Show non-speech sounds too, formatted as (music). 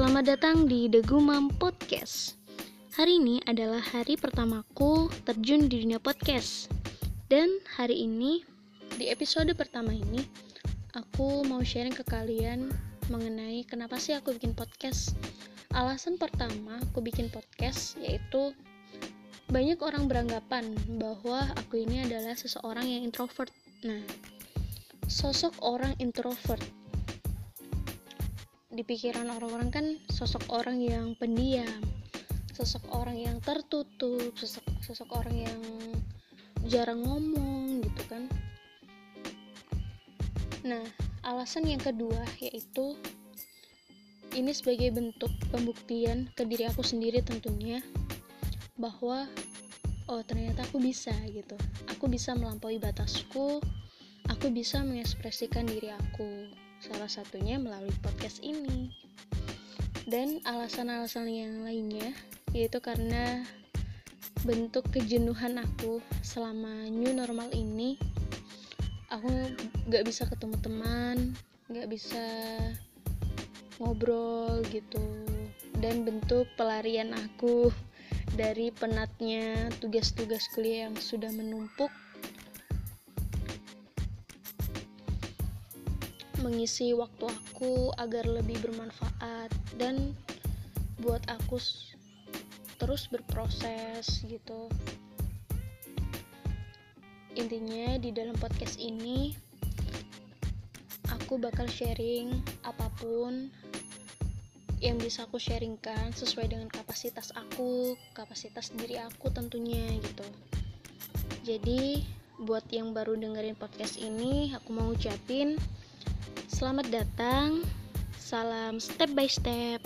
Selamat datang di The Gumam Podcast. Hari ini adalah hari pertamaku terjun di dunia podcast. Dan hari ini, di episode pertama ini, aku mau sharing ke kalian mengenai kenapa sih aku bikin podcast. Alasan pertama aku bikin podcast yaitu banyak orang beranggapan bahwa aku ini adalah seseorang yang introvert. Nah, sosok orang introvert di pikiran orang-orang kan sosok orang yang pendiam, sosok orang yang tertutup, sosok sosok orang yang jarang ngomong gitu kan. Nah, alasan yang kedua yaitu ini sebagai bentuk pembuktian ke diri aku sendiri tentunya bahwa oh ternyata aku bisa gitu. Aku bisa melampaui batasku, aku bisa mengekspresikan diri aku salah satunya melalui podcast ini. Dan alasan-alasan yang lainnya yaitu karena bentuk kejenuhan aku selama new normal ini aku gak bisa ketemu teman gak bisa ngobrol gitu. Dan bentuk pelarian aku (laughs) dari penatnya tugas-tugas kuliah yang sudah menumpuk mengisi waktu aku agar lebih bermanfaat dan buat aku terus berproses gitu. Intinya di dalam podcast ini aku bakal sharing apa pun yang bisa aku sharingkan sesuai dengan kapasitas aku kapasitas diri aku tentunya gitu. Jadi buat yang baru dengerin podcast ini aku mau ucapin Selamat datang, salam step by step.